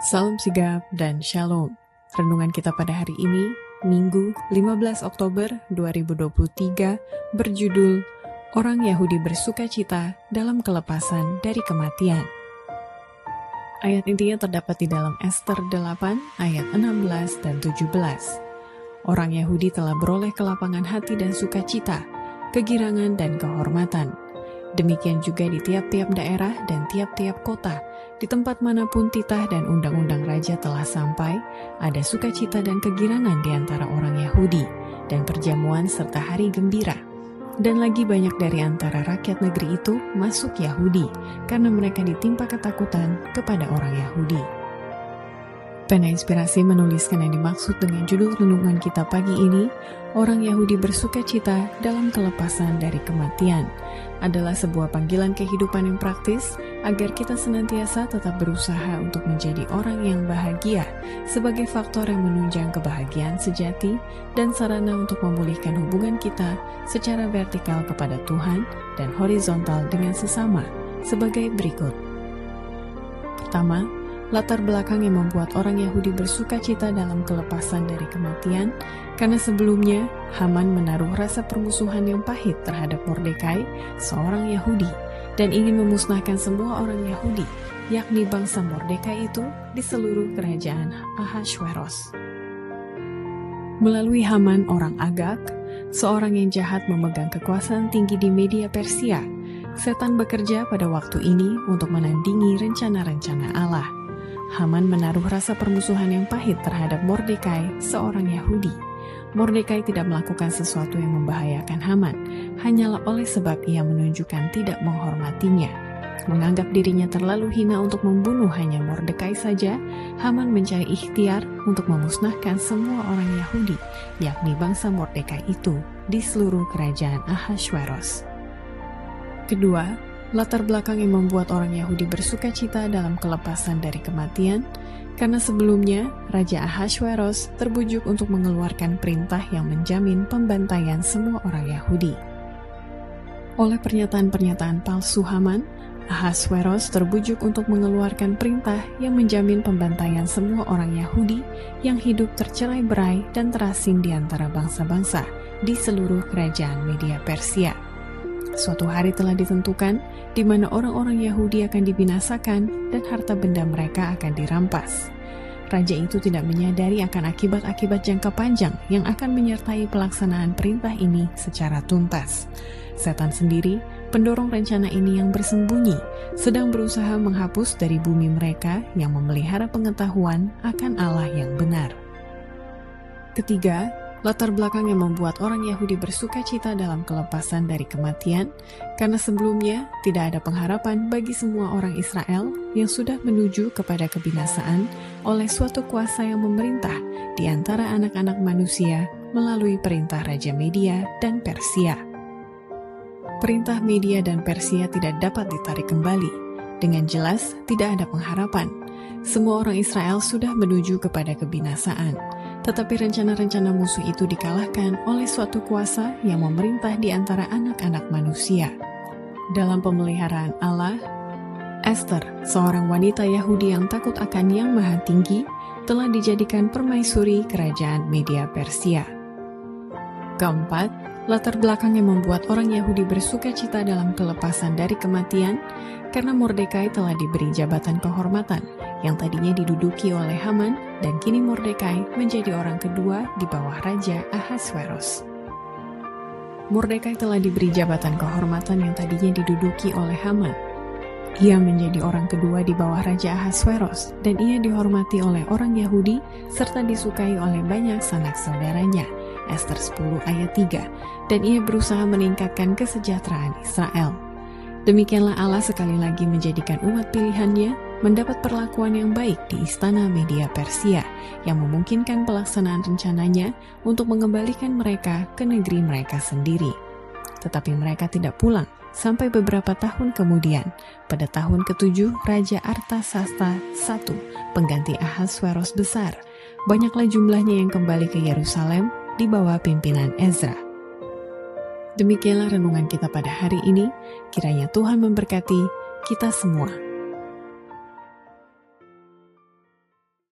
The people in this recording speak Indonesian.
Salam sigap dan shalom. Renungan kita pada hari ini, Minggu 15 Oktober 2023, berjudul Orang Yahudi bersuka cita dalam kelepasan dari kematian. Ayat intinya terdapat di dalam Esther 8 ayat 16 dan 17. Orang Yahudi telah beroleh kelapangan hati dan sukacita, kegirangan dan kehormatan. Demikian juga di tiap-tiap daerah dan tiap-tiap kota, di tempat mana pun titah dan undang-undang raja telah sampai, ada sukacita dan kegirangan di antara orang Yahudi, dan perjamuan serta hari gembira. Dan lagi banyak dari antara rakyat negeri itu masuk Yahudi, karena mereka ditimpa ketakutan kepada orang Yahudi. Pena Inspirasi menuliskan yang dimaksud dengan judul renungan kita pagi ini, orang Yahudi bersuka cita dalam kelepasan dari kematian adalah sebuah panggilan kehidupan yang praktis agar kita senantiasa tetap berusaha untuk menjadi orang yang bahagia sebagai faktor yang menunjang kebahagiaan sejati dan sarana untuk memulihkan hubungan kita secara vertikal kepada Tuhan dan horizontal dengan sesama sebagai berikut. Pertama, latar belakang yang membuat orang Yahudi bersuka cita dalam kelepasan dari kematian, karena sebelumnya Haman menaruh rasa permusuhan yang pahit terhadap Mordekai, seorang Yahudi, dan ingin memusnahkan semua orang Yahudi, yakni bangsa Mordekai itu di seluruh kerajaan Ahasveros. Melalui Haman orang Agak, seorang yang jahat memegang kekuasaan tinggi di media Persia, setan bekerja pada waktu ini untuk menandingi rencana-rencana Allah. Haman menaruh rasa permusuhan yang pahit terhadap Mordekai, seorang Yahudi. Mordekai tidak melakukan sesuatu yang membahayakan Haman, hanyalah oleh sebab ia menunjukkan tidak menghormatinya. Menganggap dirinya terlalu hina untuk membunuh hanya Mordekai saja, Haman mencari ikhtiar untuk memusnahkan semua orang Yahudi, yakni bangsa Mordekai itu, di seluruh kerajaan Ahasveros. Kedua, latar belakang yang membuat orang Yahudi bersuka cita dalam kelepasan dari kematian, karena sebelumnya Raja Ahasveros terbujuk untuk mengeluarkan perintah yang menjamin pembantaian semua orang Yahudi. Oleh pernyataan-pernyataan palsu Haman, Ahasveros terbujuk untuk mengeluarkan perintah yang menjamin pembantaian semua orang Yahudi yang hidup tercerai berai dan terasing di antara bangsa-bangsa di seluruh kerajaan media Persia. Suatu hari telah ditentukan di mana orang-orang Yahudi akan dibinasakan dan harta benda mereka akan dirampas. Raja itu tidak menyadari akan akibat-akibat jangka panjang yang akan menyertai pelaksanaan perintah ini secara tuntas. Setan sendiri, pendorong rencana ini yang bersembunyi, sedang berusaha menghapus dari bumi mereka yang memelihara pengetahuan akan Allah yang benar. Ketiga, latar belakang yang membuat orang Yahudi bersuka cita dalam kelepasan dari kematian, karena sebelumnya tidak ada pengharapan bagi semua orang Israel yang sudah menuju kepada kebinasaan oleh suatu kuasa yang memerintah di antara anak-anak manusia melalui perintah Raja Media dan Persia. Perintah Media dan Persia tidak dapat ditarik kembali. Dengan jelas, tidak ada pengharapan. Semua orang Israel sudah menuju kepada kebinasaan tetapi rencana-rencana musuh itu dikalahkan oleh suatu kuasa yang memerintah di antara anak-anak manusia. Dalam pemeliharaan Allah, Esther, seorang wanita Yahudi yang takut akan Yang Maha Tinggi, telah dijadikan permaisuri kerajaan media Persia. Keempat, latar belakang yang membuat orang Yahudi bersuka cita dalam kelepasan dari kematian karena Mordekai telah diberi jabatan kehormatan yang tadinya diduduki oleh Haman dan kini Mordekai menjadi orang kedua di bawah Raja Ahasveros. Mordekai telah diberi jabatan kehormatan yang tadinya diduduki oleh Haman. Ia menjadi orang kedua di bawah Raja Ahasveros dan ia dihormati oleh orang Yahudi serta disukai oleh banyak sanak saudaranya. Esther 10 ayat 3 dan ia berusaha meningkatkan kesejahteraan Israel. Demikianlah Allah sekali lagi menjadikan umat pilihannya mendapat perlakuan yang baik di istana media Persia yang memungkinkan pelaksanaan rencananya untuk mengembalikan mereka ke negeri mereka sendiri. Tetapi mereka tidak pulang sampai beberapa tahun kemudian, pada tahun ketujuh Raja Artasasta I, pengganti Ahasveros besar, banyaklah jumlahnya yang kembali ke Yerusalem di bawah pimpinan Ezra. Demikianlah renungan kita pada hari ini. Kiranya Tuhan memberkati kita semua.